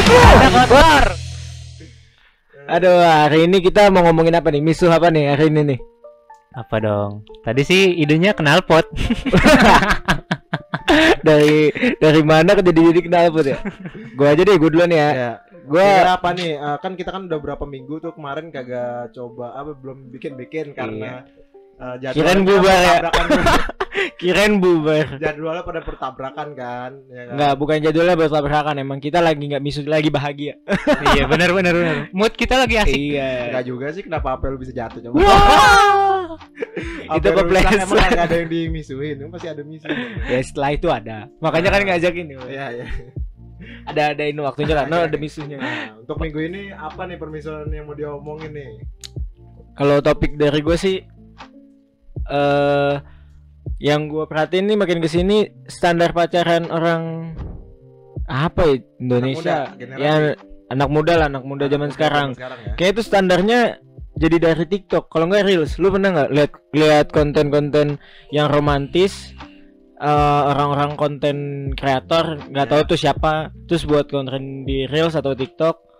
kotor. Aduh, hari ini kita mau ngomongin apa nih? Misuh apa nih hari ini nih? Apa dong? Tadi sih idenya knalpot. dari dari mana ke jadi jadi kenal ya? Gua aja deh, gua duluan ya. Ya. Gua Kira apa nih? Eh, kan kita kan udah berapa minggu tuh kemarin kagak coba apa belum bikin-bikin karena eh, Iya. Kirain jadwalnya bubar ya. bertabrakan. kirain bubar. jadwalnya pada bertabrakan kan, ya kan? Enggak, bukan jadwalnya buat tabrakan. Emang kita lagi nggak misuh lagi bahagia. iya, benar benar benar. Mood kita lagi asik. iya. Enggak juga sih kenapa apel bisa jatuh coba. Itu kepleset. Emang nggak ada yang dimisuhin, emang pasti ada misuh. ya setelah itu ada. Makanya kan ngajakin nih. Iya, iya. Ada ada ini waktunya lah. No, ada misuhnya. Nah, untuk minggu ini apa nih permisuhan yang mau diomongin nih? Kalau topik dari gue sih eh yang gue perhatiin nih makin ke sini standar pacaran orang apa ya Indonesia muda, generasi. ya anak muda lah anak muda zaman sekarang Sekarang ya. kayak itu standarnya jadi dari TikTok kalau nggak reels lu pernah nggak lihat lihat konten-konten yang romantis eh, orang-orang konten kreator nggak tahu Ya. tuh siapa terus buat konten di reels atau TikTok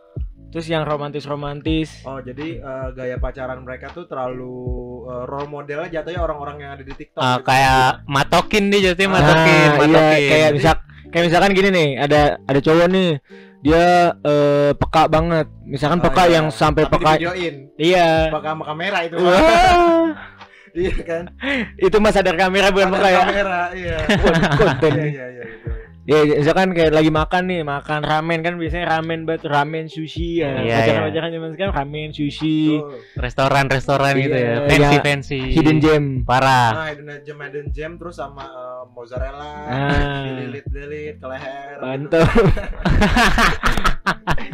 terus yang romantis-romantis Oh jadi eh, gaya pacaran mereka tuh terlalu eh, role modelnya jatuhnya orang-orang yang ada di TikTok. Ah, gitu. kayak matokin dia jatuhnya Ah, matokin, iya, matokin. kayak misal kayak misalkan gini nih, ada ada cowok nih, dia eh, peka banget. Misalkan Oh, peka iya. yang sampai Tapi peka. Iya. pakai sama kamera itu. Iya kan? itu mah sadar kamera bukan Ada peka ya. kamera, iya. Konten. Iya iya iya gitu. Ya, misalkan kayak lagi makan nih, makan ramen kan biasanya ramen banget, ramen sushi ya. Iya, Pacaran-pacaran zaman sekarang ramen sushi. Restoran-restoran gitu Iya, ya. Fancy iya. fancy. hidden gem. Parah. Nah, hidden gem hidden gem terus sama eh, mozzarella, Ah. dililit-lilit ke leher. Mantap.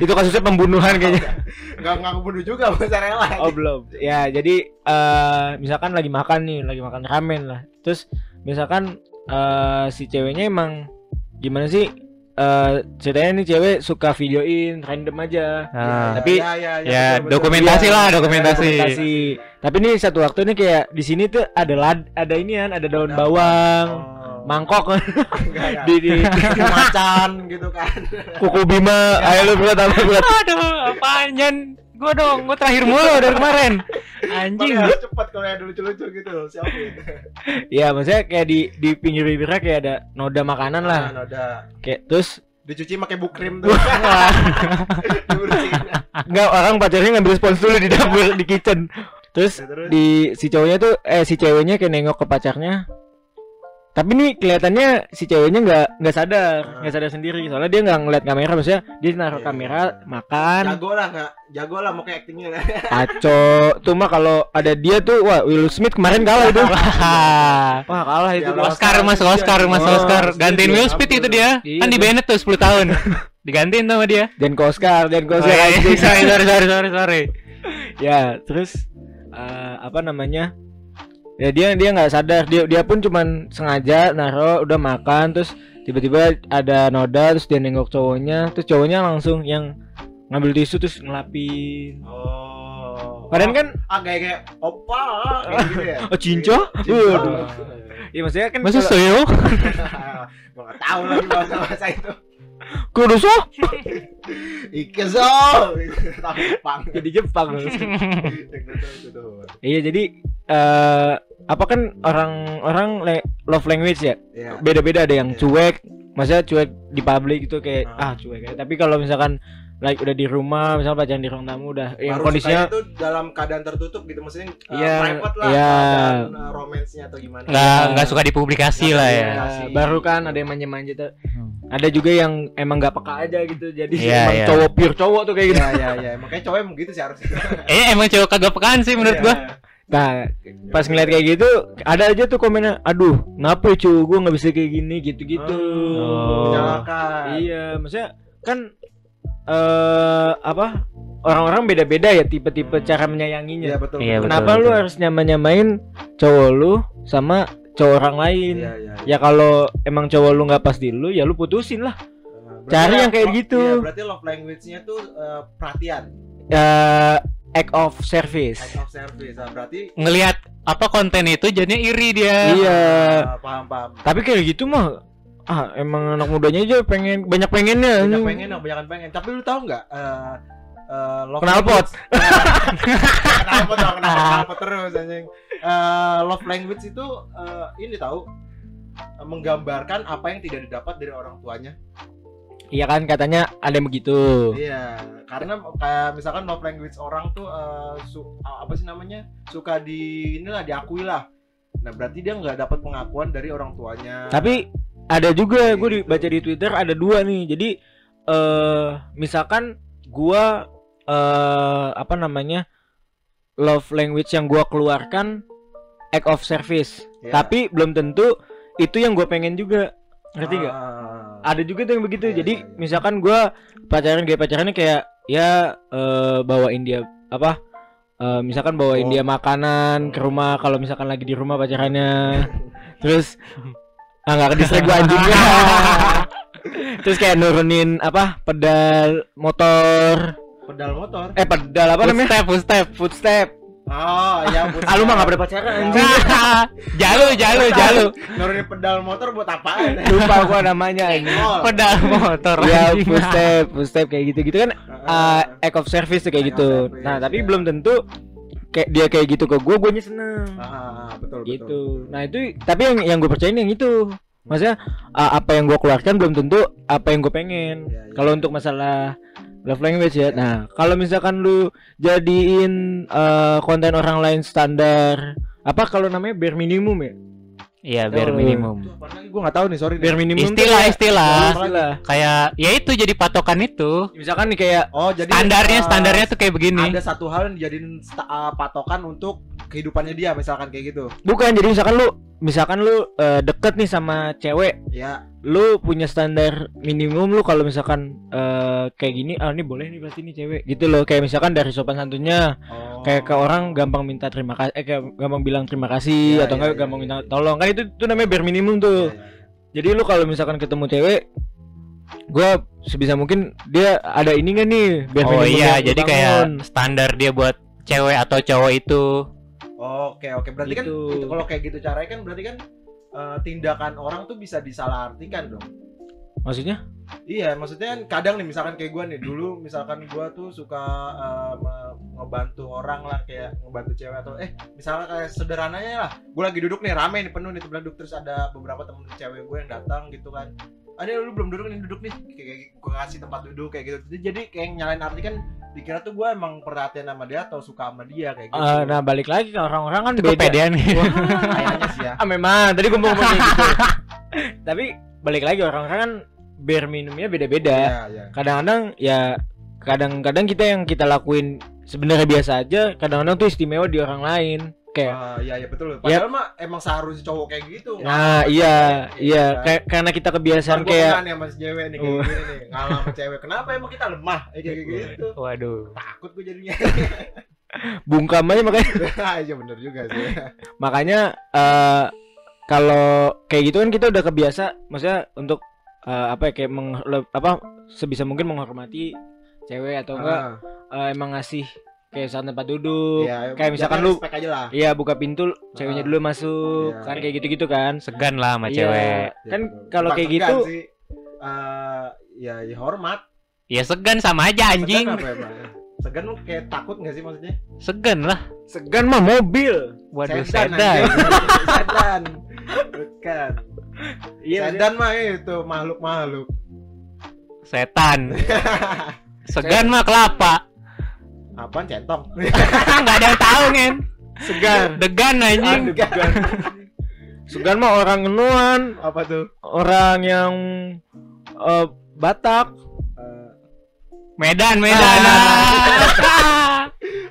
itu kasusnya pembunuhan kayaknya. Enggak enggak kebunuh juga mozzarella. Oh belum. Ya jadi eh misalkan lagi makan nih, lagi makan ramen lah. Terus misalkan eh si ceweknya emang gimana sih? Eh ceritanya nih cewek suka videoin random aja. Ah. tapi- ya, ya, ya, betul, betul. dokumentasi Iya, lah, iya, dokumentasi. Tapi nih satu waktu nih kayak di sini tuh ada lad, ada ini kan, ada daun bawang, Oh. mangkok Enggak, enggak. di, di macan gitu kan. kuku bima. Ayo lu buat apa buat? Aduh, apaan Gua dong, gua terakhir mulu dari kemarin. Anjing. Makanya cepat kalau yang lucu-lucu gitu, siapin. Iya, maksudnya kayak di di pinggir bibirnya kayak ada noda makanan lah. Nah, udah Kayak terus dicuci pakai bukrim tuh. Dibersihin. Enggak, orang pacarnya ngambil spons dulu di dapur di kitchen. Terus Ya, terus? di si cowoknya tuh eh si ceweknya kayak nengok ke pacarnya. Tapi nih kelihatannya si ceweknya nggak nggak sadar, Ah. nggak sadar sendiri. Soalnya dia nggak ngeliat kamera, maksudnya dia naruh Iya. kamera makan. Jago lah kak, jago lah mau kayak actingnya lah. Aco, tuh mah kalau ada dia tuh, wah Will Smith kemarin kalah itu. wah kalah itu. Ya. Oscar mas Oscar mas Oh, Oscar gantiin Will Smith itu dia Iya, kan di tuh. Bennett tuh 10 tahun digantiin sama dia Dan ke Oscar, dan ke oh, Oscar. iya, anjing. sorry sorry sorry sorry sorry ya terus eh, apa namanya ya dia dia nggak sadar dia dia pun cuman sengaja naro udah makan terus tiba-tiba ada noda terus dia nengok cowoknya terus cowoknya langsung yang ngambil tisu terus ngelapin Oh. padahal kan ah kayak kayak opa gitu ya. oh cinco Cinco. Waduh. ya maksudnya kan masa kalau- soyo Gua nggak tahu lagi bahasa bahasa itu. Kudu so Ikezo. Tapi Jepang. jadi Jepang Itu iya jadi eh apa kan orang-orang love language ya Iya. beda-beda ada yang Iya. cuek maksudnya cuek di publik gitu kayak ah Ah. cuek tapi kalau misalkan like udah di rumah misalnya pacaran di ruang tamu udah yang Harus kondisinya tuh dalam keadaan tertutup gitu maksudnya uh, Iya, private lah iya. keadaan uh, romansnya atau gimana. nggak nggak suka dipublikasi Nggak lah ya ya, Kasih. baru kan ada yang manja-manja tuh ada juga yang emang nggak peka aja gitu jadi Iya, emang iya. cowok pure cowok tuh kayak gitu Iya iya iya, makanya cowok emang gitu sih harusnya. eh emang cowok kagak pekaan sih menurut Iya. gua nah pas ngeliat kayak gitu ada aja tuh komennya aduh kenapa ya cuy gue nggak bisa kayak gini gitu-gitu Oh. Menyalahkan. iya maksudnya kan eh apa orang-orang beda-beda ya tipe-tipe cara menyayanginya Iya betul. Iya, betul. Kenapa betul, lu betul. harus nyamain cowok lu sama cowok orang lain? Iya iya. Ya kalau emang cowok lu nggak pas di lu, ya lu putusin lah. Uh, Cari berarti yang kayak gitu. Iya, berarti love language-nya tuh uh, perhatian, Eh act of service. act of service. Nah, berarti ngelihat apa konten itu jadinya iri dia Iya. uh, paham paham. Tapi kayak gitu mah ah emang anak mudanya aja pengen banyak pengennya banyak pengen kebanyakan pengen. Tapi lu tahu nggak eh eh, love language- knalpot dong kenapa knalpot terus anjing. Eh, love language itu eh, ini tahu eh, menggambarkan apa yang tidak didapat dari orang tuanya. Iya kan katanya ada yang begitu. Iya karena kayak misalkan love language orang tuh eh, su- apa sih namanya suka di inilah diakui lah. Nah berarti dia nggak dapat pengakuan dari orang tuanya. Tapi ada juga gue Gitu. dibaca di twitter ada dua nih jadi eh misalkan gua eh apa namanya love language yang gua keluarkan act of service Ya. tapi belum tentu itu yang gue pengen juga ngerti gak Ah. ada juga tuh yang begitu Iya, jadi iya, iya. misalkan gua pacaran kayak pacarannya kayak ya eh, bawain dia apa eh, misalkan bawain Oh. dia makanan ke rumah kalau misalkan lagi di rumah pacarannya terus ah nggak kedistrik gua anjingnya terus kayak nurunin apa pedal motor pedal motor eh pedal apa namanya Footstep, footstep. footstep oh iya ah lu mah nggak pernah pacaran anjing jalu, jalu, jalu. nurunin pedal motor buat apaan lupa gua namanya Oh. Pedal motor. ya footstep footstep kayak gitu gitu kan uh, act of service tuh kayak gitu. Nah, tapi ya. belum tentu kayak dia kayak gitu ke gue, gue seneng. Ah, betul gitu. betul. Nah, itu tapi yang yang gue percayain yang itu. Maksudnya uh, apa yang gue keluarkan belum tentu apa yang gue pengen. Ya, ya. Kalau untuk masalah love language ya. Nah, kalau misalkan lu jadiin uh, konten orang lain standar apa kalau namanya bare minimum ya? Iya, bare Oh. minimum. Gue nggak tahu nih sorry. nih. Bare minimum Istilah, kayak- istilah. istilah. Kayak ya itu jadi patokan itu. Misalkan nih kayak Oh jadi Standarnya, eh, standarnya tuh kayak begini. ada satu hal yang dijadiin eh, patokan untuk kehidupannya dia misalkan kayak gitu. bukan jadi misalkan lu misalkan lu uh, deket nih sama cewek Ya. lu punya standar minimum lu kalau misalkan eh, kayak gini ah ini boleh nih pasti nih cewek gitu loh kayak misalkan dari sopan santunnya Oh. Kayak ke orang gampang minta terima kasih eh kayak gampang bilang terima kasih Iya, atau iya, enggak iya, gampang iya, minta iya. tolong kan itu itu namanya bare minimum tuh Iya, jadi lu kalau misalkan ketemu cewek gua sebisa mungkin dia ada ini gak nih bare Oh minimum iya, jadi kayak standar dia buat cewek atau cowok itu. Oke oke berarti kan Gitu. itu kalau kayak gitu caranya kan berarti kan eh, tindakan orang tuh bisa disalahartikan dong. Maksudnya? Iya, maksudnya kan kadang nih misalkan kayak gue nih dulu misalkan gue tuh suka eh, me- ngebantu orang lah kayak ngebantu cewek atau eh misalnya kayak sederhananya lah. Gue lagi duduk nih rame nih penuh nih tempat duduk terus ada beberapa temen cewek gue yang datang gitu kan. Ada lu belum duduk nih duduk nih. Kayak gue kasih tempat duduk kayak gitu. Jadi, jadi kayak nyalain arti kan dikira tuh gue emang perhatian sama dia atau suka sama dia kayak gitu. Eh, nah balik lagi ke orang-orang kan beda. kepedean. Nih. Kayaknya sih ya. Ah memang tadi gua mau ngomong gitu. Tapi balik lagi orang-orang kan bare minimumnya beda-beda Iya, iya. kadang-kadang ya kadang-kadang kita yang kita lakuin sebenarnya biasa aja kadang-kadang tuh istimewa di orang lain kayak Ah, iya iya betul. Padahal mah emang seharusnya cowok kayak gitu. nah Ngalah iya iya kan. kayak karena kita kebiasaan Ntar kayak kena nih sama si cewek nih kayak Oh. gini nih ngalah sama cewek. Kenapa emang kita lemah? Eh, kayak gitu. Waduh. Takut gue jadinya. bungkam aja makanya Iya bener juga sih. makanya eh kalau kayak gitu kan kita udah kebiasa maksudnya untuk eh, apa ya kayak meng, apa sebisa mungkin menghormati cewek atau enggak Ah, eh, emang ngasih kayak saat tempat duduk iya, kayak misalkan jangan lu. Iya buka pintu ceweknya Ah. dulu masuk Iya. kan kayak gitu-gitu kan. Segan lah sama Iya. cewek. Kan betul. kalau kayak gitu sih. Eh, ya, ya hormat. Ya segan sama aja anjing. Segan apa emang? Segan lu kayak takut gak sih maksudnya? Segan lah. segan mah mobil. Waduh, Sedan, sedan. Bukan. Iya. Sedan mah itu makhluk-makhluk. Setan. Segan mah kelapa. Apaan centong? Enggak ada yang tahu, Ngen. Segan. Degan anjing. Segan mah orang Nuan, Apa tuh? orang yang eh, Batak. Eh, Medan, Medan.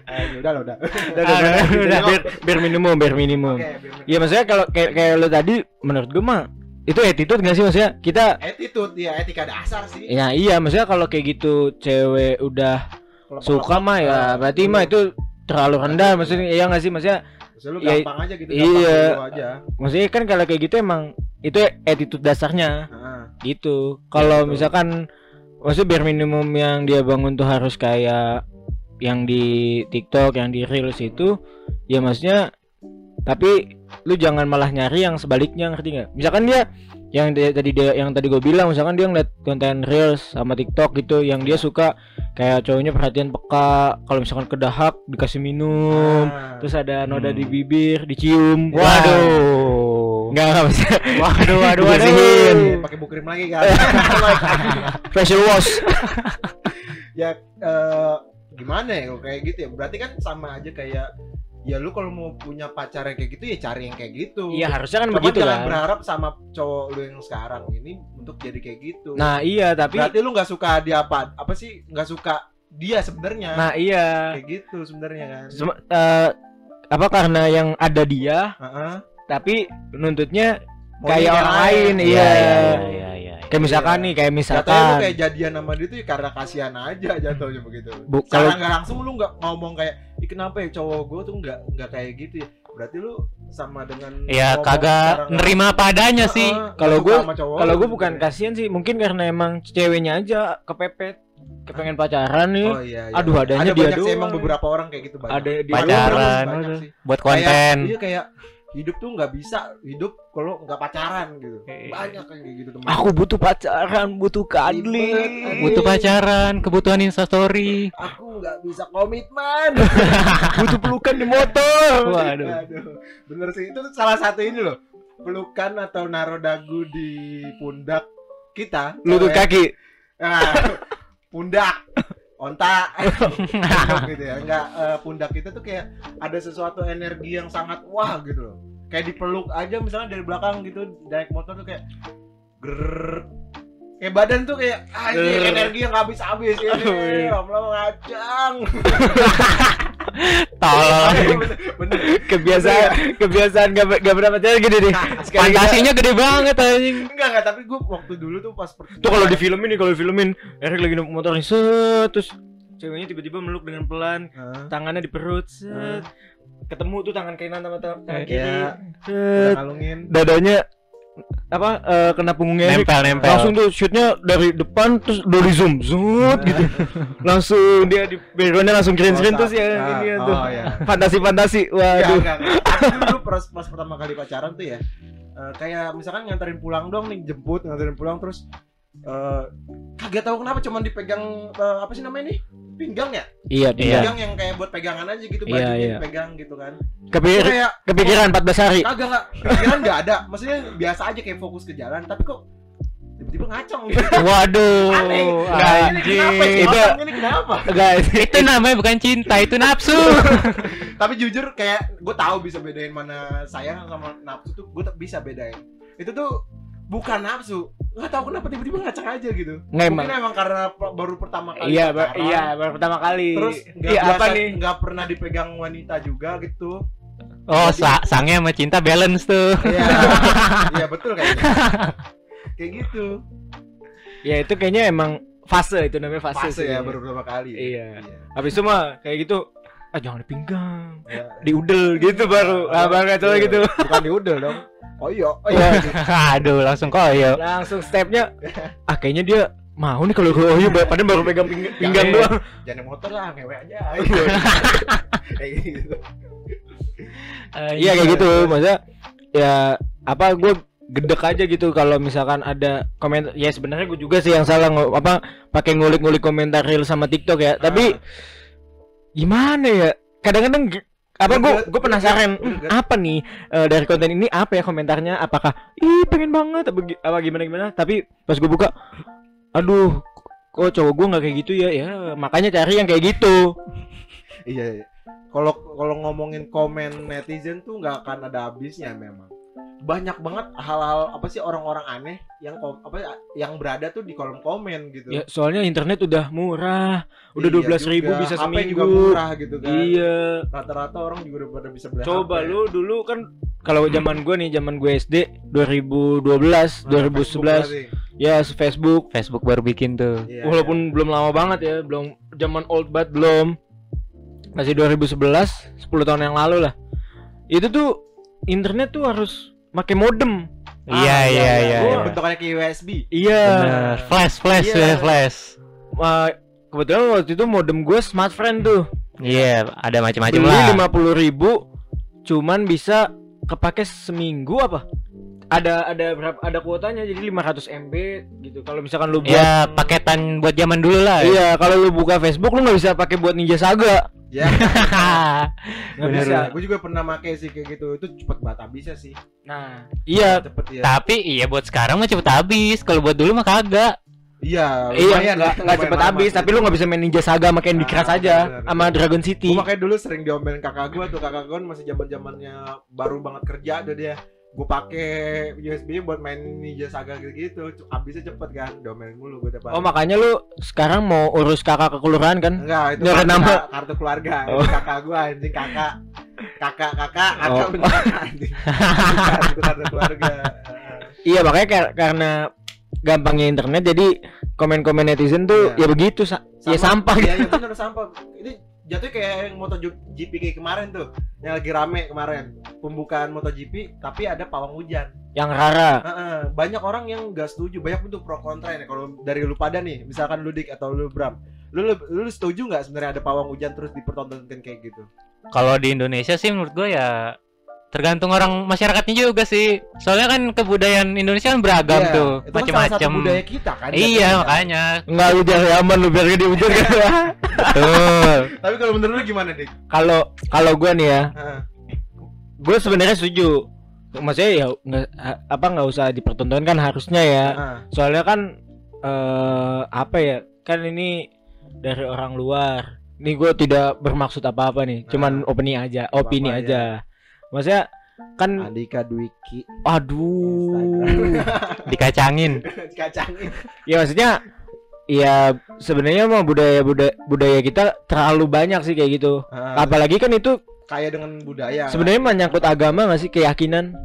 eh, udah lah, udah. Udah, Ah, udah, udah, udah, biar, biar minimum, biar minimum. Oke, biar- Iya maksudnya kalau kayak kayak lo tadi menurut gue mah itu attitude gak sih maksudnya kita attitude ya etika dasar sih. ya iya maksudnya kalau kayak gitu cewek udah Kalau suka mah ya eh, berarti lu- mah itu terlalu rendah maksudnya iya gak sih maksudnya maksudnya lu ya, gampang aja gitu, iya. gampang dulu aja. maksudnya kan kalau kayak gitu emang itu attitude dasarnya Heeh. gitu kalau misalkan maksudnya biar minimum yang dia bangun tuh harus kayak yang di TikTok yang di reels itu ya maksudnya tapi lu jangan malah nyari yang sebaliknya ngerti nggak misalkan dia yang dia, tadi dia yang tadi gue bilang misalkan dia ngeliat konten reels sama TikTok gitu yang dia suka kayak cowoknya perhatian peka kalau misalkan kedahak dikasih minum Ah. terus ada noda Hmm. di bibir dicium Waduh. Nggak nggak bisa. Waduh, waduh, waduh. pakai bukrim lagi kan? Facial wash. Ya eh, gimana ya kalau kayak gitu ya? Berarti kan sama aja kayak ya lu kalau mau punya pacar yang kayak gitu ya cari yang kayak gitu. Iya harusnya kan Cuma begitu jangan kan? berharap sama cowok lu yang sekarang ini untuk jadi kayak gitu. Nah iya tapi berarti lu nggak suka dia apa apa sih? Nggak suka dia sebenarnya. Nah iya. Kayak gitu sebenarnya kan? Sem- eh, apa karena yang ada dia Heeh. Tapi nuntutnya Maunya kayak orang lain Iya, iya iya, iya, iya. kayak misalkan Iya. nih kayak Jatuhnya lu misalkan kayak jadian sama dia tuh ya karena kasihan aja jatuhnya begitu. Bu- kalau- nggak langsung lu nggak ngomong kayak, Ih, kenapa ya cowok gue tuh nggak nggak kayak gitu ya. Berarti lu sama dengan Ya ngomong kagak nerima apa adanya sih. Kalau cowok kalau lu gue gitu bukan ya. kasihan sih mungkin karena emang ceweknya aja kepepet kepengen pacaran nih Oh iya, iya. Aduh, adanya ada dia banyak sih emang beberapa orang kayak gitu banyak. ada di Pacaran. Banyak. Buat Kayak, konten. iya kayak hidup tuh nggak bisa hidup kalau nggak pacaran gitu. Banyak yang kayak gitu teman. aku butuh pacaran butuh anjing. Butuh pacaran, kebutuhan instastory. aku nggak bisa komitmen. butuh pelukan di motor. Waduh. Aduh, bener sih itu tuh salah satu ini loh. Pelukan atau naruh dagu di pundak kita lutut kaki. Nah, pundak. Onta gitu ya. Enggak eh, pundak kita tuh kayak ada sesuatu energi yang sangat wah gitu loh kayak dipeluk aja misalnya dari belakang gitu naik motor tuh kayak ger kayak badan tuh kayak anjing Grrr. energi yang habis habis ini iya. lama-lama ngajang Tolol. bener, bener. kebiasaan kebiasaan gak, gak pernah nih Sekali kita- Fantasinya gede banget anjing. Enggak enggak tapi gue waktu dulu tuh pas tuh kalau di film ini kalau di filmin Erik lagi naik motor nih set terus ceweknya tiba-tiba meluk dengan pelan tangannya di perut set ketemu tuh tangan kanan sama tangan Eh, kiri Iya. Udah set kalungin dadanya apa eh, kena punggungnya Nempel, nempel. langsung tuh shootnya dari depan terus dari zoom zoom gitu langsung dia di backgroundnya langsung green screen terus ya Ah, ini oh, tuh iya. fantasi fantasi waduh enggak, enggak. Aku dulu pas, pas pertama kali pacaran tuh ya eh, kayak misalkan nganterin pulang dong nih jemput nganterin pulang terus eh kagak tahu kenapa cuman dipegang eh, apa sih namanya nih pinggang ya? Iya Iya. pinggang. yang kayak buat pegangan aja gitu Iya, bajunya iya. dipegang gitu kan. Kepikir, Itu kayak kepikiran 14 hari. Kagak enggak pikiran enggak ada. Maksudnya biasa aja kayak fokus ke jalan tapi kok tiba-tiba ngacong gitu. Waduh, aneh. Nah, ini kenapa ya? Itu- ini kenapa? Guys Itu namanya bukan cinta, itu nafsu. tapi jujur kayak gue tahu bisa bedain mana sayang sama nafsu tuh gue bisa bedain. Itu tuh bukan nafsu. Nggak tahu kenapa tiba-tiba ngacak aja gitu. Nggak mungkin emang. emang karena baru pertama kali iya ba- iya baru pertama kali. Terus nggak iya biasa apa nih? nggak pernah dipegang wanita juga gitu. Oh, sa sangnya sama cinta balance tuh. iya. Iya betul kayak gitu. Kayak gitu. Ya itu kayaknya emang fase itu namanya fase, fase sih. ya baru pertama kali. Iya. habis itu mah kayak gitu ah jangan dipinggang. Iya. diudel gitu baru. Ah baru kata Iya. gitu. Bukan diudel dong. Oh iya. Oh Iya. iya Aduh, langsung koyo. langsung stepnya ah kayaknya dia mau nih kalau gue oh iya padahal baru pegang ping- pinggang Jangan. doang. Jangan motor lah ngewe aja. Kayak gitu. Iya kayak gitu. Maksudnya ya apa gue gedek aja gitu kalau misalkan ada komentar ya sebenarnya gue juga sih yang salah apa pakai ngulik-ngulik komentar real sama TikTok ya. Tapi Ah. Gimana ya kadang-kadang apa gue gue penasaran "Hmm, greget." apa nih eh, dari konten ini apa ya komentarnya apakah ih pengen banget apa, apa gimana gimana tapi pas gue buka aduh kok cowok gue nggak kayak gitu ya ya makanya cari yang kayak gitu Iya. iya. Kalau kalau ngomongin komen netizen tuh nggak akan ada habisnya memang. Banyak banget hal-hal apa sih orang-orang aneh yang kom, apa yang berada tuh di kolom komen gitu. ya soalnya internet udah murah udah Iya dua belas ribu bisa HP seminggu juga murah gitu kan. iya Rata-rata orang juga udah pada bisa beli Coba HP. lu dulu kan kalau zaman gue nih zaman gue SD 2012 Nah, Facebook 2011 berarti. ya Facebook Facebook baru bikin tuh. Iya, walaupun belum lama banget ya belum zaman old banget belum masih 2011 10 tahun yang lalu lah itu tuh internet tuh harus pakai modem Ah, Iya, iya, iya. Gua iya. bentukannya kayak USB. iya Bener. Flash, flash, Iya. ya, flash. Eh, kebetulan waktu itu modem gue smart friend tuh Iya, ada macam-macam beli lah. lima puluh ribu cuman bisa kepake seminggu apa ada ada berapa ada kuotanya jadi 500 MB gitu. Kalau misalkan lu buat Ya paketan buat zaman dulu lah. Iya, kalau lu buka Facebook lu nggak bisa pakai buat Ninja Saga. Ya, nggak bisa. Gue juga pernah make sih kayak gitu. Itu cepet banget habisnya sih. Nah, iya, Cepet ya. Tapi iya buat sekarang mah cepet habis. Kalau buat dulu mah kagak. Iya, iya lumayan nggak ya, nggak cepet habis, tapi lu nggak bisa main Ninja Saga sama Candy Ah, Crush aja sama. Dragon City. Gue makanya dulu sering diomelin kakak gue tuh kakak gue masih zaman zamannya baru banget kerja tuh dia gue pakai USB buat main Ninja Saga gitu-gitu habisnya cepet kan diomelin mulu gue depan Oh, makanya lu sekarang mau urus kakak ke kelurahan kan? enggak itu kartu, nama. kartu keluarga Oh. Itu kakak gue anjing kakak kakak kakak kakak Oh. kakak anjing itu kartu keluarga Iya, makanya kar- karena gampangnya internet jadi komen-komen netizen tuh Iya. ya begitu sa ya sampah iya iya bener sampah ini jatuhnya kayak yang MotoGP kayak kemarin tuh yang lagi rame kemarin pembukaan MotoGP tapi ada pawang hujan yang rara. Heeh, banyak orang yang nggak setuju banyak bentuk pro kontra ini kalau dari lu pada nih misalkan lu dik atau lu bram lu lu, lu setuju nggak sebenarnya ada pawang hujan terus dipertontonkan kayak gitu Kalau di Indonesia sih menurut gue ya tergantung orang masyarakatnya juga sih. Soalnya kan kebudayaan Indonesia kan beragam Iya, tuh, itu kan salah satu macam-macam. budaya kita kan Iya makanya. Enggak lu jangan aman lu biar gak diujar kan. Betul. tapi kalau menurut lu gimana dik Kalau kalau gua nih ya, Heeh. gue sebenarnya setuju. Maksudnya ya nggak apa nggak usah dipertontonkan harusnya ya. Soalnya kan eh apa ya? Kan ini dari orang luar. Ini gue tidak bermaksud apa-apa nih, cuman opini aja, opini Apa-apa aja. Maksudnya kan Andika Dwiki aduh. Dikacangin. kacangin ya maksudnya ya sebenarnya mah budaya budaya budaya kita terlalu banyak sih kayak gitu. Heeh. Apalagi kan itu kaya dengan budaya sebenarnya menyangkut agama nggak sih keyakinan?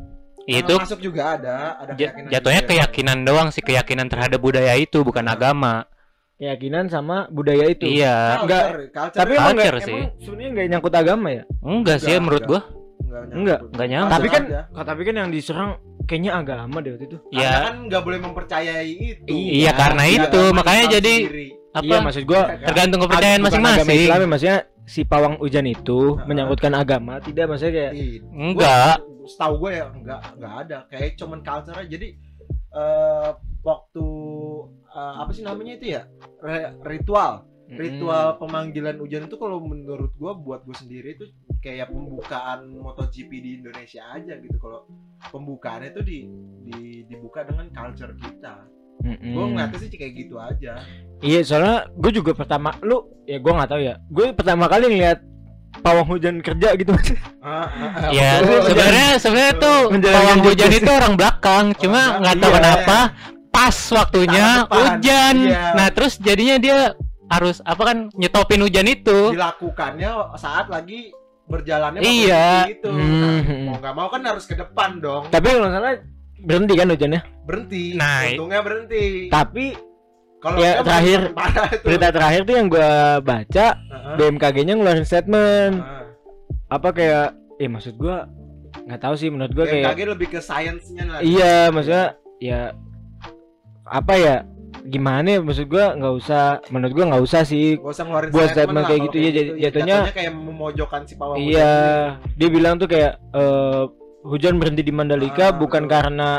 Itu masuk juga ada ada keyakinan jatuhnya juga. keyakinan doang sih, keyakinan terhadap budaya itu bukan Nah. agama. Keyakinan sama budaya itu. Iya. Enggak. Tapi emang Culture sih. emang sebenarnya nggak nyangkut agama ya? Enggak sih Enggak, menurut enggak. gua. enggak Enggak. Enggak nyangka. Tapi kan tapi kan yang diserang kayaknya agama deh waktu itu. Karena Ya, kan nggak boleh mempercayai itu Iya, karena Iya, itu, makanya jadi sendiri. apa? Iya maksud gua tergantung kepercayaan bukan agama masing-masing. Islam ya, maksudnya si pawang hujan itu Heeh. menyangkutkan agama tidak maksudnya kayak Iya. Enggak. Gua- setahu gue ya enggak enggak ada kayak cuman culture aja jadi eh waktu eh, apa sih namanya itu ya Re- ritual ritual pemanggilan hujan itu kalau menurut gua buat gue sendiri itu kayak pembukaan MotoGP di Indonesia aja gitu. Kalau pembukaannya itu di, di dibuka dengan culture kita. Mm-mm. gue ngeliatnya sih kayak gitu aja. Iya soalnya gue juga pertama lu ya gue nggak tahu ya. Gue pertama kali ngeliat pawang hujan kerja gitu Ah, ah, Ya, sebenarnya sebenarnya tuh Menjalankan pawang hidup hujan itu orang belakang, cuma Orang nggak tahu belakang, iya. kenapa pas waktunya hujan. iya. Nah, terus jadinya dia harus apa kan nyetopin hujan itu. dilakukannya saat lagi berjalannya Iya. Itu Nah, Hmm. mau nggak mau kan harus ke depan dong tapi kalau nggak salah berhenti kan hujannya berhenti Nah, untungnya berhenti tapi kalau ya, terakhir, berita terakhir tuh yang gue baca Heeh. BMKG-nya ngeluarin statement Heeh. apa kayak eh maksud gue nggak tahu sih menurut gue kayak BMKG lebih ke sainsnya lah iya maksudnya ya apa ya gimana ya maksud gue nggak usah menurut gue nggak usah sih Gak usah ngeluarin Buat statement statement kayak gitu, ya, jadi- jatuhnya- kayak memojokkan si pawang hujan Iya, sendiri. dia bilang tuh kayak eh, hujan berhenti di Mandalika Ah, bukan betul. karena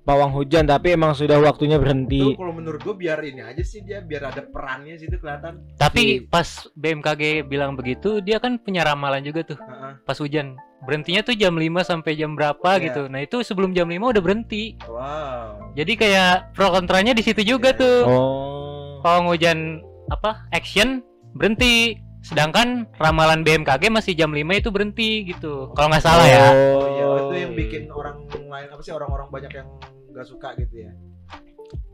pawang hujan tapi emang sudah waktunya itu berhenti. kalau menurut gua biar ini aja sih dia biar ada perannya sih itu kelihatan Tapi pas BMKG bilang begitu, dia kan punya ramalan juga tuh Heeh. pas hujan. Berhentinya tuh jam 5 sampai jam berapa Iya. gitu. Nah, itu sebelum jam 5 udah berhenti. wow Jadi kayak pro kontranya di situ juga Iya, tuh. Oh. Pawang hujan apa? Action berhenti. Sedangkan ramalan BMKG masih jam 5 itu berhenti gitu. Kalau nggak salah ya. oh iya itu yang bikin orang lain apa sih orang-orang banyak yang nggak suka gitu ya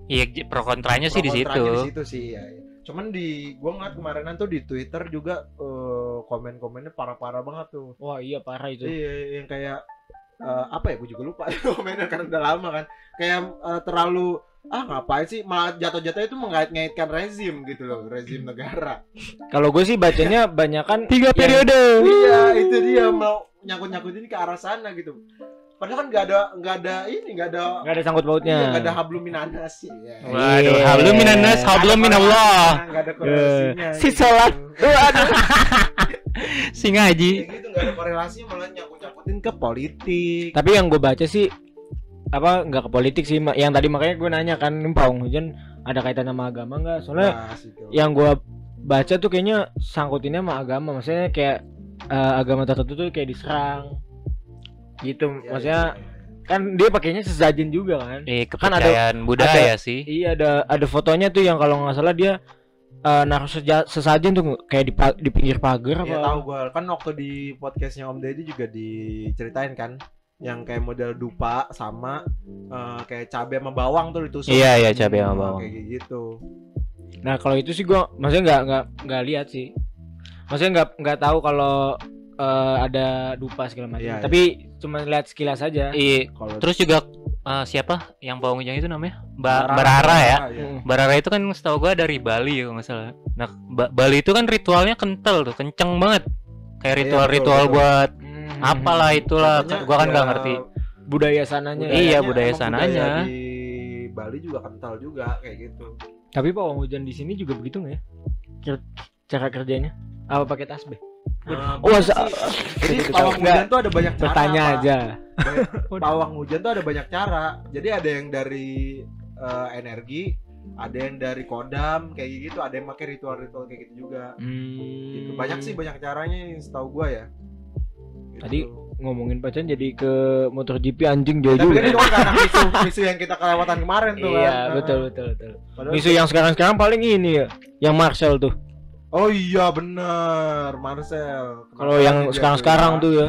Iya, pro kontranya sih Pro di situ. kontranya di situ sih ya, ya. Cuman di gua ngeliat kemarinan tuh di Twitter juga eh, komen-komennya parah-parah banget tuh Wah, iya parah itu. Iya, yang kayak eh, apa ya? Gue juga lupa komennya karena udah lama kan. Kayak eh, terlalu ah ngapain sih malah jatuh-jatuh itu mengait-ngaitkan rezim gitu loh, rezim negara. Kalau gue sih bacanya banyakan Tiga yang- periode. iya, itu dia mau nyangkut-nyangkutin ke arah sana gitu. Padahal kan nggak ada nggak ada ini nggak ada nggak ada sangkut pautnya. iya, nggak ada hablum minanas sih. Ya. Waduh, Iya. hablum minanas, hablum minallah. Nggak ada korelasinya. Si gitu. sholat. Waduh. Si ngaji. Kayak gitu nggak ada korelasinya malah nyangkut-nyangkutin ke politik. Tapi yang gue baca sih apa nggak ke politik sih yang tadi makanya gue nanya kan pawang hujan ada kaitan sama agama nggak soalnya Nah, yang gua baca tuh kayaknya sangkutinnya sama agama maksudnya kayak eh, agama tertentu tuh kayak diserang gitu Iya, maksudnya iya, iya. kan dia pakainya sesajen juga kan Eh, Kan ada- budaya sih. iya ada ada fotonya tuh yang kalau nggak salah dia eh, naruh seja- sesajen tuh kayak di di pinggir pagar Iya apa tahu gue kan waktu di podcastnya Om Deddy juga diceritain kan yang kayak model dupa sama eh, kayak cabai sama bawang tuh ditusuk. Iya, iya, cabai sama Hmm, bawang. Kayak gitu. nah kalau itu sih gua maksudnya nggak nggak nggak lihat sih maksudnya nggak nggak tahu kalau eh, ada dupa segala macam Iya, iya. tapi cuma lihat sekilas aja Iya. Terus juga eh, siapa yang pawang hujan itu namanya? Ba Barara. Barara ya. iya. Mm. Barara itu kan setahu gua dari Bali ya kalau nggak salah. Nah, Ba- Bali itu kan ritualnya kental tuh, kenceng banget. Kayak ritual-ritual betul. buat Hmm. apalah itulah. Katanya gua kan nggak ya, ngerti. budaya sananya ya. Iya, budayanya- budaya sananya. budaya Di Bali juga kental juga kayak gitu. Tapi pawang hujan di sini juga begitu nggak ya? Cara kerjanya? Apa pakai tasbih? Nah, Oh, sih. Jadi Gitu, pawang hujan tuh ada banyak cara. Bertanya Pak. aja. Banyak- pawang hujan tuh ada banyak cara. Jadi ada yang dari eh, energi, ada yang dari kodam kayak gitu, ada yang pakai ritual-ritual kayak gitu juga. Gitu. Hmm. Banyak sih banyak caranya yang setahu gua ya. Gitu. Tadi ngomongin pacaran jadi ke motor GP anjing dia tapi juga. kan itu kan karena misu, misu yang kita kelewatan kemarin tuh Iya, kan. betul betul betul. Padahal- Misu yang sekarang-sekarang paling ini ya, yang Marcel tuh. Oh iya bener, Marcel. Kalau yang sekarang-sekarang ya? tuh ya.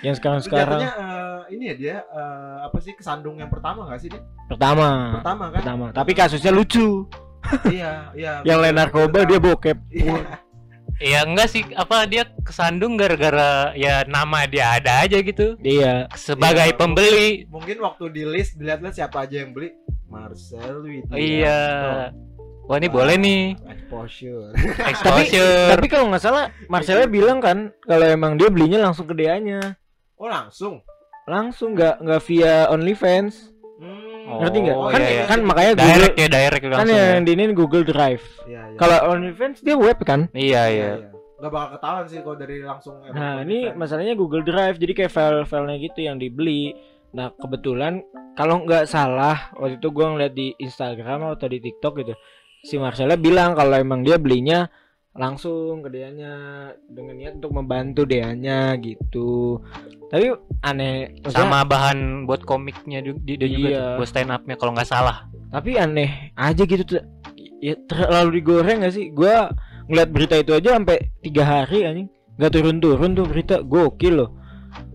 Yang sekarang-sekarang jatuhnya eh, ini ya dia eh, apa sih kesandung yang pertama nggak sih dia? pertama. Pertama kan? Pertama. Tapi kasusnya lucu. iya, iya. Yang lain narkoba dia bokep. Iya. Ya enggak sih, apa dia kesandung gara-gara ya nama dia ada aja gitu. Iya. Sebagai Iya, pembeli. Mungkin waktu di list dilihat-lihat siapa aja yang beli. Marcel Widya. Iya. Wah, ini boleh nih. Exposure. Tapi Exposure. tapi kalau nggak salah Marcelnya bilang kan kalau emang dia belinya langsung ke DA-nya. Oh langsung. Langsung nggak nggak via OnlyFans. Hmm. Ngerti nggak? Oh, kan iya, iya. kan makanya Google direct ya, direct kan langsung. yang ya. di ini Google Drive. Iya, iya. Kalau OnlyFans dia web kan. Iya, Iya, iya. iya. Nggak bakal ketahuan sih kalau dari langsung. emang Nah, ini masalahnya Google Drive jadi kayak file-filenya gitu yang dibeli. Nah, kebetulan kalau nggak salah waktu itu gua ngeliat di Instagram atau di TikTok gitu. Si Marcella bilang kalau emang dia belinya langsung ke dianya dengan niat untuk membantu dianya gitu. Tapi aneh maksudnya- Sama bahan buat komiknya juga, di- dia juga Iya. buat stand up-nya kalau nggak salah. tapi aneh aja gitu tuh. Ya terlalu digoreng gak sih? Gua ngeliat berita itu aja sampai tiga hari anjing. Gak turun-turun tuh berita gokil loh.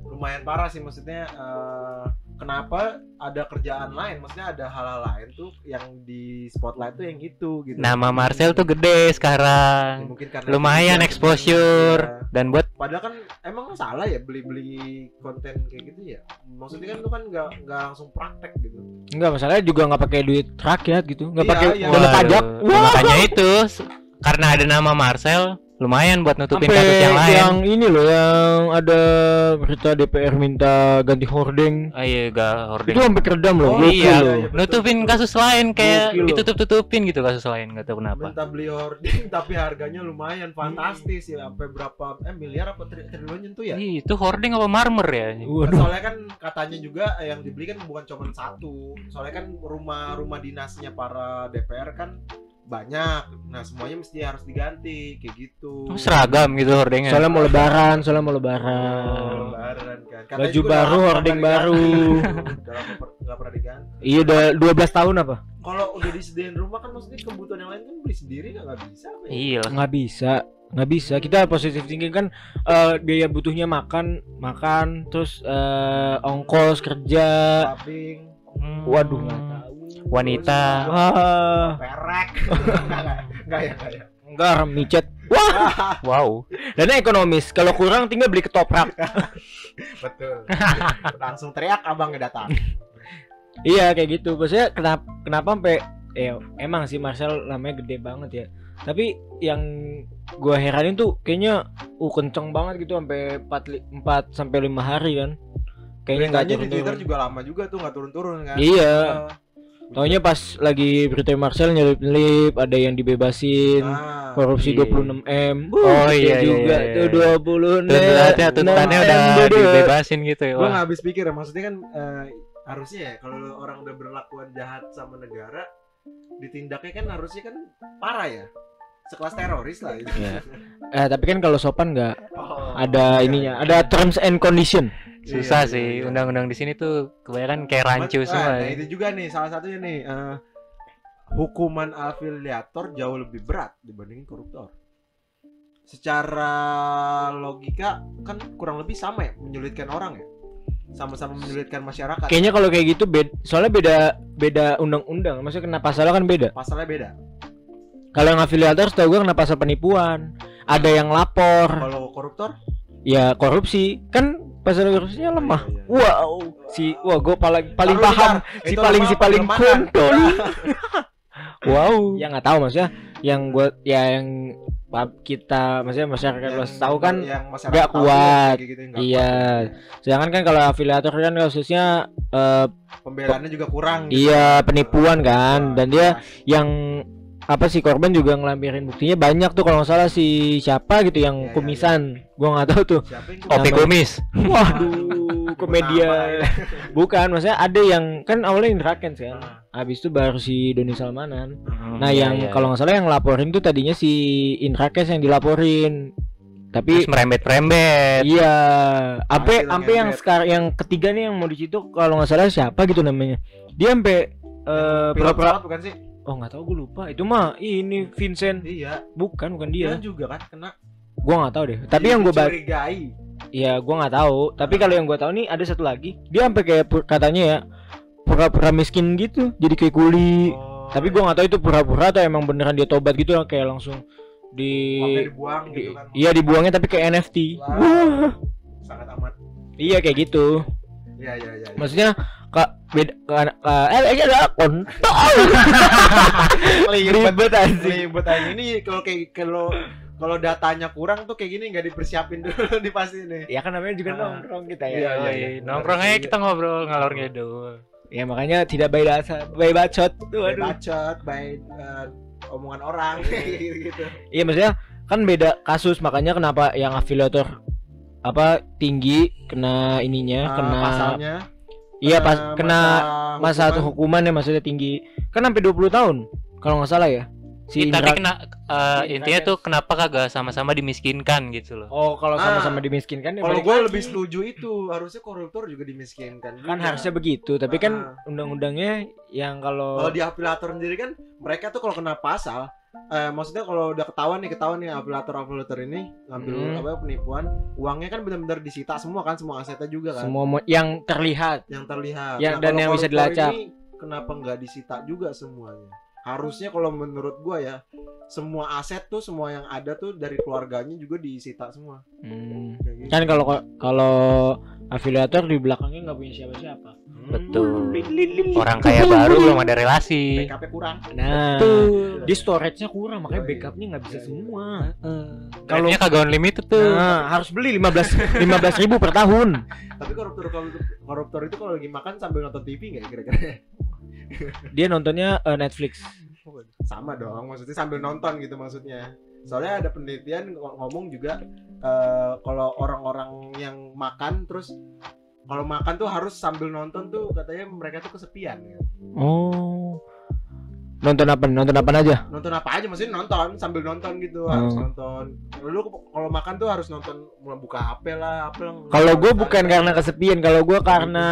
lumayan parah sih maksudnya eh, kenapa ada kerjaan lain maksudnya ada hal-hal lain tuh yang di spotlight tuh yang itu gitu Nama Marcel tuh gede Ya, sekarang. mungkin karena Lumayan itu dia, exposure iya. dan buat padahal kan emang salah ya beli-beli konten kayak gitu ya maksudnya kan itu kan nggak nggak langsung praktek gitu Enggak masalahnya juga nggak pakai duit rakyat gitu, nggak Iya, pakai iya. dana pajak. Ya, makanya itu karena ada nama Marcel lumayan buat nutupin Sampai kasus yang lain. yang ini loh yang ada berita DPR minta ganti hordeng. Ah, iya, gak hoarding. Itu sampai keredam loh. Oh, iya, loh. nutupin betul. kasus lain kayak ditutup-tutupin gitu kasus lain nggak tahu kenapa. minta beli hoarding tapi harganya lumayan fantastis ya sampai berapa eh miliar apa tri triliun nyentuh ya Ih, itu hoarding apa marmer ya? Waduh. soalnya kan katanya juga yang dibeli kan bukan cuma satu soalnya kan rumah-rumah dinasnya para DPR kan banyak nah semuanya mesti harus diganti kayak gitu Oh, seragam gitu hoardingnya. Soalnya mau lebaran, soalnya mau Oh, lebaran. lebaran kan Katanya Baju baru, hording baru. nggak pernah diganti Iya udah 12 tahun apa? kalau udah disediain rumah kan maksudnya kebutuhan yang lain kan beli sendiri kan nggak bisa apa ya? Iya. Nggak bisa, nggak bisa. Kita positif thinking kan eh, biaya butuhnya makan, makan, terus eh, ongkos kerja. shopping Hmm. Waduh, nggak tahu. Wanita. Wah, perek Nggak, nggak ya nggak ya enggak micet. Wow. Dan ekonomis. Kalau kurang tinggal beli ketoprak. betul langsung teriak abangnya datang Iya kayak gitu. Maksudnya kenapa kenapa sampai eh emang sih Marcel namanya gede banget ya. Tapi yang gua heranin tuh kayaknya uh kenceng banget gitu sampai 4 4 sampai 5 hari kan. Kayaknya nggak beritanya di turun-turun. Twitter juga lama juga tuh nggak turun-turun kan Iya. Eh, Taunya pas lagi berita Marcel nyelip-nyelip ada yang dibebasin. nah, Korupsi iya. 26 M. Oh, iya, iya, juga iya, tuh iya. 26 Tuntutannya tuntutannya udah dibebasin gitu ya. gue Wah. nggak habis pikir ya maksudnya kan eh, harusnya ya kalau orang udah berlakuan jahat sama negara ditindaknya kan harusnya kan parah ya sekelas teroris lah itu Iya. Eh tapi kan kalau sopan nggak Oh, ada iya, ininya, iya. ada terms and condition. Susah Iya, sih iya, iya. undang-undang di sini tuh kebanyakan kayak rancu Cuman, semua. ah, nah ya. itu juga nih salah satunya nih eh, hukuman afiliator jauh lebih berat dibandingin koruptor. Secara logika kan kurang lebih sama ya menyulitkan orang ya. Sama-sama menyulitkan masyarakat. Kayaknya kalau kayak gitu bed, soalnya beda beda undang-undang. Maksudnya kena pasalnya kan beda. Pasalnya beda. Kalau yang afiliator setahu gue kena pasal penipuan. Ada yang lapor, Kalau koruptor ya korupsi. Kan pasal korupsinya lemah. Iya, iya. Wow, si wah gue paling paling paham bentar, si itu paling si paling kontol. wow. Ya nggak tahu maksudnya yang gue ya yang kita maksudnya masyarakat Yang- luas tahu kan nggak kuat. gitu, iya. kuat. Sedangkan kan kalau afiliator kan kasusnya eh, Pembelaannya juga kurang. gitu. iya penipuan kan dan dia Nah, yang apa sih korban juga ngelampirin buktinya? Banyak tuh kalau nggak salah si siapa gitu yang Iya, iya, kumisan. Gua nggak tahu tuh. Nama- kumis. waduh komedia. Bukan maksudnya ada yang kan awalnya Indra Kents kan. Nah, habis itu baru si Doni Salmanan. Hmm, nah iya, yang iya, kalau iya. nggak salah yang laporin tuh tadinya si Indra Kents yang dilaporin. Tapi terus merembet-merembet. iya. Hasil sampai sampai yang sekarang yang ketiga nih yang mau di situ kalau nggak salah siapa gitu namanya. Dia sampai eh pilot pura-pura pesawat bukan sih? Oh nggak tahu gue lupa itu mah ini Vincent Iya. bukan bukan Dia dia juga kan kena. gua nggak tahu deh tapi yang gue ba- curigai. ya gua nggak tahu tapi kalau yang gue tahu nih ada satu lagi dia sampai kayak katanya ya pura-pura miskin gitu jadi kayak kuli Oh, tapi gua nggak tahu itu pura-pura atau emang beneran dia tobat gitu lah kayak langsung di, dibuang di- gitu kan. iya dibuangnya tapi kayak NFT Wah. Sangat amat. iya kayak gitu Iya iya iya. maksudnya kak beda ka- ka- eh eh ada kontol ribet anjing Ribet aja ini kalau kayak kalau kalau datanya kurang tuh kayak gini nggak dipersiapin dulu nih pasti nih. ya kan namanya juga Ah. nongkrong kita ya Iya, iya, iya. iya. Nongkrong aja kita ngobrol ngalor ngidul. ya makanya tidak baik dasar baik bacot tuh Baik aduh bacot, baik eh, omongan orang gitu. gitu. Iya maksudnya kan beda kasus makanya kenapa yang afiliator apa tinggi kena ininya Eh, kena pasalnya iya pas kena masa hukuman. hukumannya maksudnya tinggi kan sampai 20 tahun kalau nggak salah ya si Ih, tapi kena eh, si intinya Indra tuh kenapa kagak sama-sama dimiskinkan gitu loh. oh kalau Ah, sama-sama dimiskinkan ya Kalau gue lagi. lebih setuju itu harusnya koruptor juga dimiskinkan. kan juga. harusnya begitu tapi kan Ah. undang-undangnya yang kalau Kalau di afiliator sendiri kan mereka tuh kalau kena pasal eh, maksudnya kalau udah ketahuan nih ketahuan nih afiliator afiliator ini ngambil Hmm. apa penipuan uangnya kan benar-benar disita semua kan semua asetnya juga kan semua yang terlihat yang terlihat Yang- Nah, dan yang bisa dilacak. ini kenapa nggak disita juga semuanya harusnya kalau menurut gua ya semua aset tuh semua yang ada tuh dari keluarganya juga disita semua Hmm. Kayak gitu. kan kalau kalau afiliator di belakangnya nggak punya siapa-siapa. Betul. Orang kaya baru belum ada relasi. BKP kurang nah Betul. di storage-nya kurang makanya Oh, iya. backupnya nggak bisa Iya, iya. semua Kalau kagak unlimited tuh. nah harus beli 15 15 ribu per tahun tapi koruptor koruptor itu kalau lagi makan sambil nonton TV nggak kira-kira dia nontonnya eh, Netflix sama dong maksudnya sambil nonton gitu maksudnya soalnya ada penelitian ng- ngomong juga eh, kalau orang-orang yang makan terus kalau makan tuh harus sambil nonton tuh katanya mereka tuh kesepian ya. oh nonton apa nonton apa aja nonton apa aja maksudnya nonton sambil nonton gitu harus Oh. nonton lu kalau makan tuh harus nonton mulai buka HP lah apa lah. kalau gue bukan karena kesepian kalau gue karena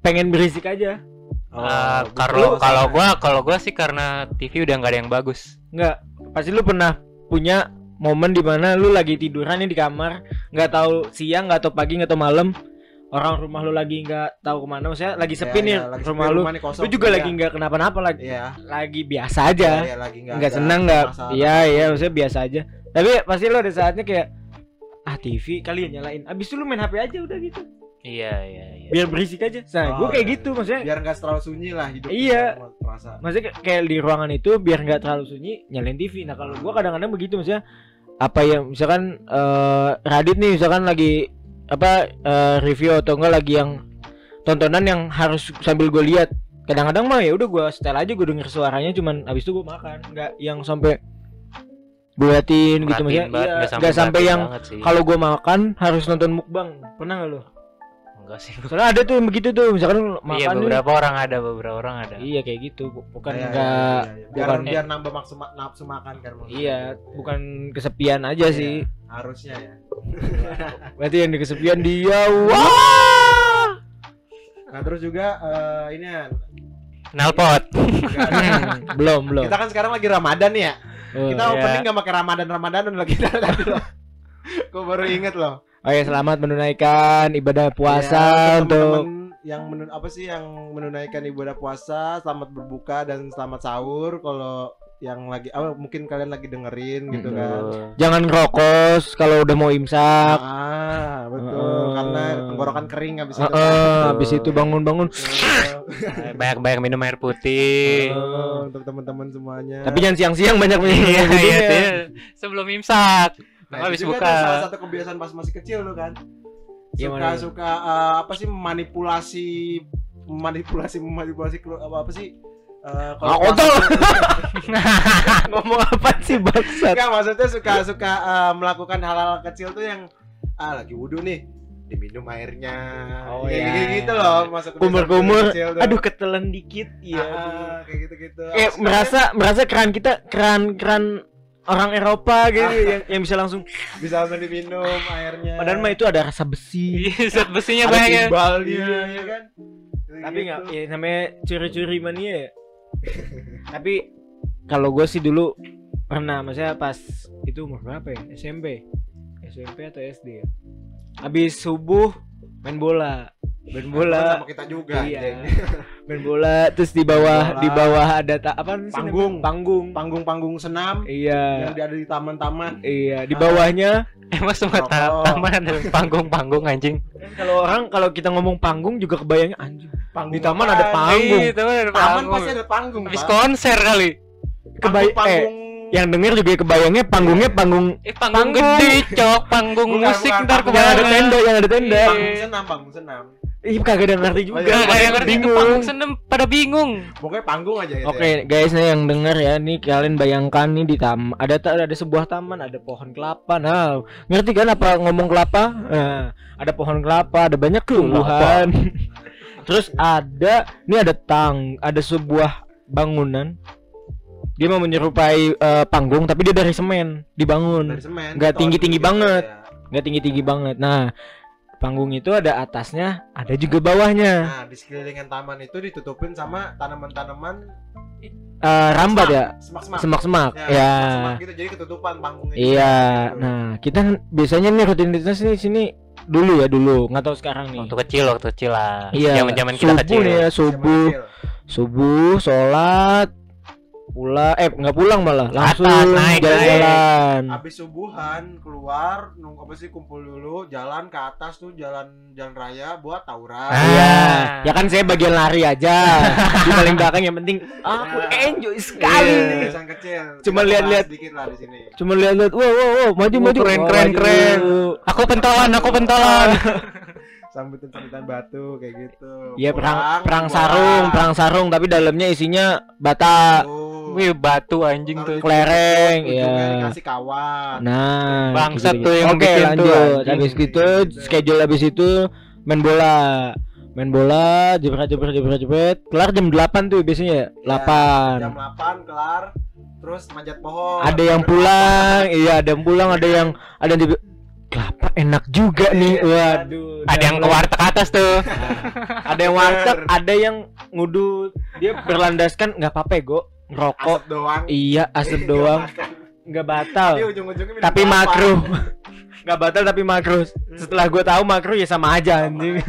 pengen berisik aja Oh, Eh, kalau kalau gua kalau gua sih karena TV udah nggak ada yang bagus. nggak pasti lu pernah punya momen di mana lu lagi tiduran nih di kamar nggak tahu siang nggak tahu pagi nggak tahu malam orang rumah lu lagi nggak tahu ke mana maksudnya lagi Iya, sepi nih iya, lagi rumah sepi, lu kosong. lu juga Iya. lagi nggak kenapa-napa lagi iya lagi biasa aja Iya, iya, lagi nggak senang nggak iya iya maksudnya biasa aja tapi pasti lo ada saatnya kayak ah TV kali ya nyalain abis itu lu main HP aja udah gitu Iya iya iya. biar berisik aja nah Oh, gue kayak iya. gitu maksudnya biar nggak terlalu sunyi lah hidup Iya. kita, terasa maksudnya kayak- di ruangan itu biar nggak terlalu sunyi nyalain TV nah kalau gua kadang-kadang begitu maksudnya apa ya misalkan eh Radit nih misalkan lagi apa eh, review atau enggak lagi yang tontonan yang harus sambil gue lihat. Kadang-kadang mah ya udah gua setel aja gue denger suaranya cuman abis itu gue makan. Nggak yang sampai gue liatin gitu maksudnya iya, nggak sampai yang kalau gue makan harus nonton mukbang. Pernah nggak lo enggak sih. Soalnya ada tuh yang begitu tuh, misalkan makan Iya nih. beberapa orang ada, beberapa orang ada. Iya kayak gitu, Bu- bukan Iya, iya, enggak iya, iya. biar bukan- biar nambah nafsu ma- nafsu makan kan iya, bukan kesepian aja Iya, sih. harusnya ya Berarti yang di kesepian dia. Wah. nah terus juga eh, ini ya Nalpot. Hmm, belum, belum. kita kan sekarang lagi ramadan nih ya Oh, kita iya. opening gak pakai ramadan ramadanan lagi tadi loh Gue baru inget loh Oh ya, selamat menunaikan ibadah puasa Ya, untuk teman-teman yang menun apa sih yang menunaikan ibadah puasa selamat berbuka dan selamat sahur kalau yang lagi oh, mungkin kalian lagi dengerin gitu Mm, kan jangan ngerokok kalau udah mau imsak. ah betul Heeh. karena tenggorokan kering habis itu Heeh, habis itu bangun-bangun. Banyak-banyak minum air putih. Heeh, untuk teman-teman semuanya Tapi jangan siang-siang banyak minum. Iya, iya, Jadinya. iya. Sebelum imsak. Nah, habis buka. tuh salah satu kebiasaan pas masih kecil lu kan. Gimana Suka tuh? suka eh, apa sih manipulasi manipulasi manipulasi apa apa sih? Eh, Ah, kontol. Ngomong apa sih bangsat? Enggak maksudnya suka suka eh, melakukan hal-hal kecil tuh yang ah lagi wudhu nih diminum airnya. Oh, kayak iya. gitu, gitu loh masuk kecil tuh. Aduh ketelan dikit. Iya. Ah, kayak gitu-gitu. Eh Apa sih merasa merasa keran kita keran keran orang Eropa gitu yang, yang bisa langsung bisa langsung diminum airnya. padahal mah itu ada rasa besi. Iya, zat besinya ada banyak ya. timbalnya Iya. ya kan. Tapi Gitu. nggak ya namanya curi-curi mania ya. Tapi kalau gue sih dulu pernah maksudnya pas itu umur berapa ya? SMP. SMP atau SD ya? Habis subuh main bola. Main bola. sama kita juga. Iya. anjing. main bola terus di bawah Bola. di bawah ada ta- apa namanya? Panggung. panggung Panggung-panggung senam iya yang ada di taman-taman. iya di bawahnya Emang semua ta- taman ada panggung-panggung anjing. kan kalau orang kalau kita ngomong panggung juga kebayangnya anjing Panggung Di taman ada panggung. Iya, taman ada Taman panggung. pasti ada panggung. Habis konser kali. kebay eh Panggung- yang denger juga kebayangnya panggungnya panggung Eh panggung, Panggung. gede, cok. Panggung Bukan, musik bukan, ntar panggung yang ada tenda yang ada tenda panggung senam, panggung senam. Ih kagak ada ngerti juga. Gak ada yang ngerti bingung panggung seneng pada bingung. Pokoknya panggung aja gitu. Oke guys nih yang denger ya nih kalian bayangkan nih di taman ada ta- ada sebuah taman ada pohon kelapa nah ngerti kan apa ngomong kelapa nah, ada pohon kelapa ada banyak tumbuhan terus ada ini ada tang ada sebuah bangunan dia mau menyerupai eh, panggung tapi dia dari semen dibangun Dari semen. Nggak beton tinggi-tinggi gitu, banget. ya. nggak tinggi tinggi banget nah panggung itu ada atasnya ada juga bawahnya Nah, di sekelilingan taman itu ditutupin sama tanaman-tanaman Eh, rambat ya semak-semak. semak-semak Ya, ya semak-semak gitu. Jadi ketutupan panggungnya. Iya, gitu. nah kita biasanya nih rutinitas nih sini dulu ya dulu, nggak tahu sekarang nih. Waktu kecil, waktu kecil lah. Iya, Zaman-zaman kita subuh kecil. nih ya, subuh, subuh, sholat, pulang, eh nggak pulang malah, langsung Atas, naik, jalan-jalan. Habis subuhan keluar nunggu apa sih kumpul dulu jalan ke atas tuh jalan jalan raya buat tawuran. Ah. Iya, ya kan saya bagian lari aja, di paling belakang yang penting aku Ya. enjoy sekali nih. kebiasaan kecil. Cuma lihat-lihat. dikit lah di sini. Cuma lihat-lihat, wow, wow, wow, maju, maju, keren, Wah, keren, maju. keren. Aku pentolan, aku pentolan. Sambutan-sambutan batu kayak gitu. Iya perang perang sarung, perang sarung, tapi dalamnya isinya bata. Tuh. Wih, batu anjing tuh. Kelereng, ujungnya iya. dikasih kawan. Nah, Bangsat tuh yang Oke, bikin tuh, lanjut. anjing. Habis gitu, schedule habis itu main bola. Main bola, jebret jebret jebret jebret. Kelar jam 8 tuh biasanya ya. 8. Jam 8 kelar terus manjat pohon. Ada yang pulang, iya ada yang pulang, ada yang ada yang di kelapa enak juga nih. Iya, Waduh. Ada yang ke warteg atas tuh. ada yang warteg, ada yang ngudu dia berlandaskan nggak apa-apa go ngerokok. Asap doang. Iya, asap Nggak doang. Nggak batal. Tapi ujung-ujungnya minum tapi makro. Nggak batal tapi makro. Setelah gue tahu makro ya sama aja anjing.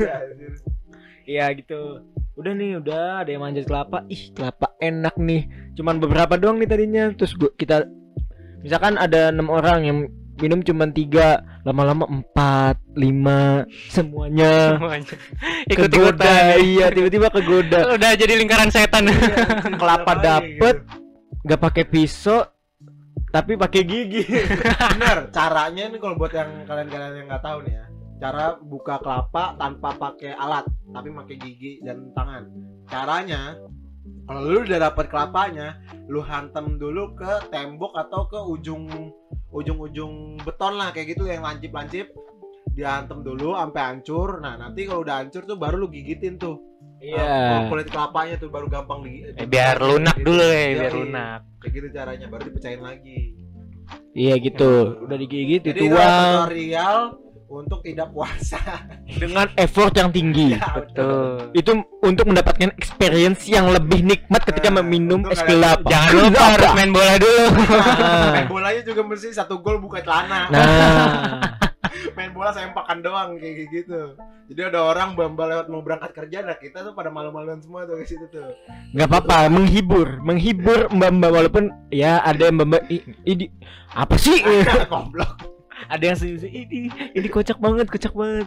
Iya gitu. Udah nih udah. Ada yang manjat kelapa. Ih kelapa enak nih. Cuman beberapa doang nih tadinya. Terus gua kita misalkan ada enam orang yang minum cuman tiga lama-lama empat lima semuanya Semuanya. kegoda Ikut-ikutan. iya tiba-tiba kegoda Udah jadi lingkaran setan. Iya, kelapa hari dapet gitu. nggak pakai pisau tapi pakai gigi Bener, caranya nih kalau buat yang kalian-kalian yang nggak tahu nih ya. Cara buka kelapa tanpa pakai alat, tapi pakai gigi dan tangan. Caranya kalau lu udah dapet kelapanya, lu hantem dulu ke tembok atau ke ujung ujung-ujung beton lah kayak gitu yang lancip-lancip. diantem dulu sampai hancur. Nah, nanti kalau udah hancur tuh baru lu gigitin tuh. Iya. Uh, kulit kelapanya tuh baru gampang di Eh, biar lunak gitu. dulu ya, biar iya. lunak. Kayak gitu caranya, baru dipecahin lagi. Iya gitu. Udah digigit Jadi itu dituang tutorial untuk tidak puasa. dengan effort yang tinggi. Ya, Betul. Itu untuk mendapatkan experience yang lebih nikmat ketika Nah, meminum es kelapa. Jangan lupa harus main bola dulu. Main bolanya juga mesti satu gol buka celana. Nah, Main bola sempakan doang kayak gitu. Jadi ada orang bamba lewat mau berangkat kerja, nah kita tuh pada malu-maluan semua tuh ke situ tuh. nggak apa-apa, menghibur, menghibur mbak-mbak walaupun ya ada yang mbak ini apa sih? Goblok. Ada yang senyum ini ini kocak banget, kocak banget.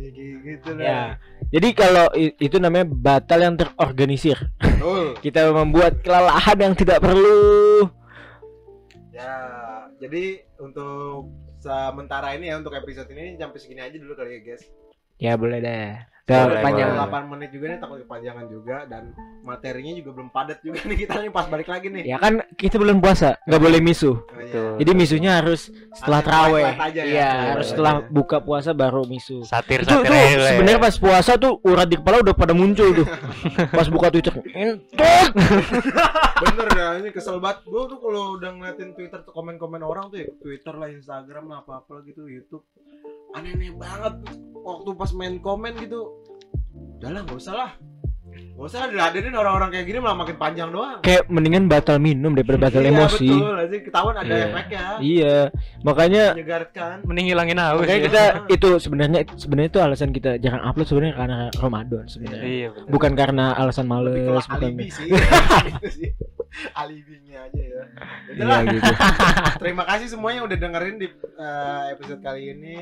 Kayak gitu lah. Ya. Jadi kalau itu namanya batal yang terorganisir. Betul. Kita membuat kelelahan yang tidak perlu. Ya, jadi untuk sementara ini ya untuk episode ini sampai segini aja dulu kali ya, guys. Ya boleh deh. Udah Boleh, panjang. boleh. 8 menit juga nih takut kepanjangan juga dan materinya juga belum padat juga nih kita nih pas balik lagi nih. Ya kan kita belum puasa, nggak boleh misuh. Oh, iya. Betul. Jadi misuhnya harus setelah aja ya. Iya, Iya, harus iya, setelah iya. buka puasa baru misuh. Satir Itu, satir tuh ya. sebenarnya pas puasa tuh urat di kepala udah pada muncul tuh. pas buka Twitter, entot. Bener ya, ini kesel banget. Gue tuh kalau udah ngeliatin Twitter tuh komen-komen orang tuh ya, Twitter lah, Instagram lah, apa-apa gitu, YouTube. Aneh-aneh banget. Waktu pas main komen gitu, udah lah, gak usah lah. Gak usah diladenin orang-orang kayak gini malah makin panjang doang. Kayak mendingan batal minum daripada batal Iya, emosi. betul, aja ketahuan ada Iya. efeknya. Iya, makanya Menyegarkan. Mending hilangin haus makanya ya. kita itu sebenarnya sebenarnya itu alasan kita jarang upload sebenarnya karena Ramadan sebenarnya. Iya, betul. Bukan karena alasan males, bukan. alibi sih. Alibinya aja ya. Iya gitu. Terima kasih semuanya udah dengerin di eh, episode kali ini.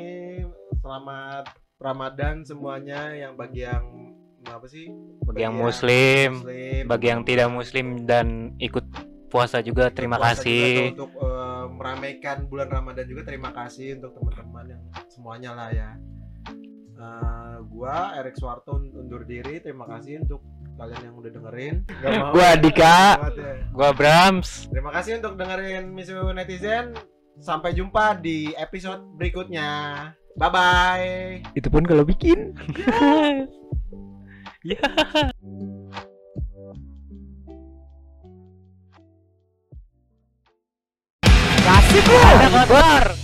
Selamat Ramadan semuanya yang bagi yang apa sih? Bagi yang muslim, muslim, bagi yang tidak muslim dan ikut puasa juga terima puasa juga kasih. tuh untuk eh, meramaikan bulan Ramadan juga terima kasih untuk teman-teman yang semuanya lah ya. Eh, gua Erik Suwarto undur diri. Terima kasih untuk kalian yang udah dengerin. Gak mau Gua Dika. ya. Gua Brams. Terima kasih untuk dengerin Misu Netizen. Sampai jumpa di episode berikutnya. Bye bye. Itu pun kalau bikin. Ya. Kasih bro. Ada kotor.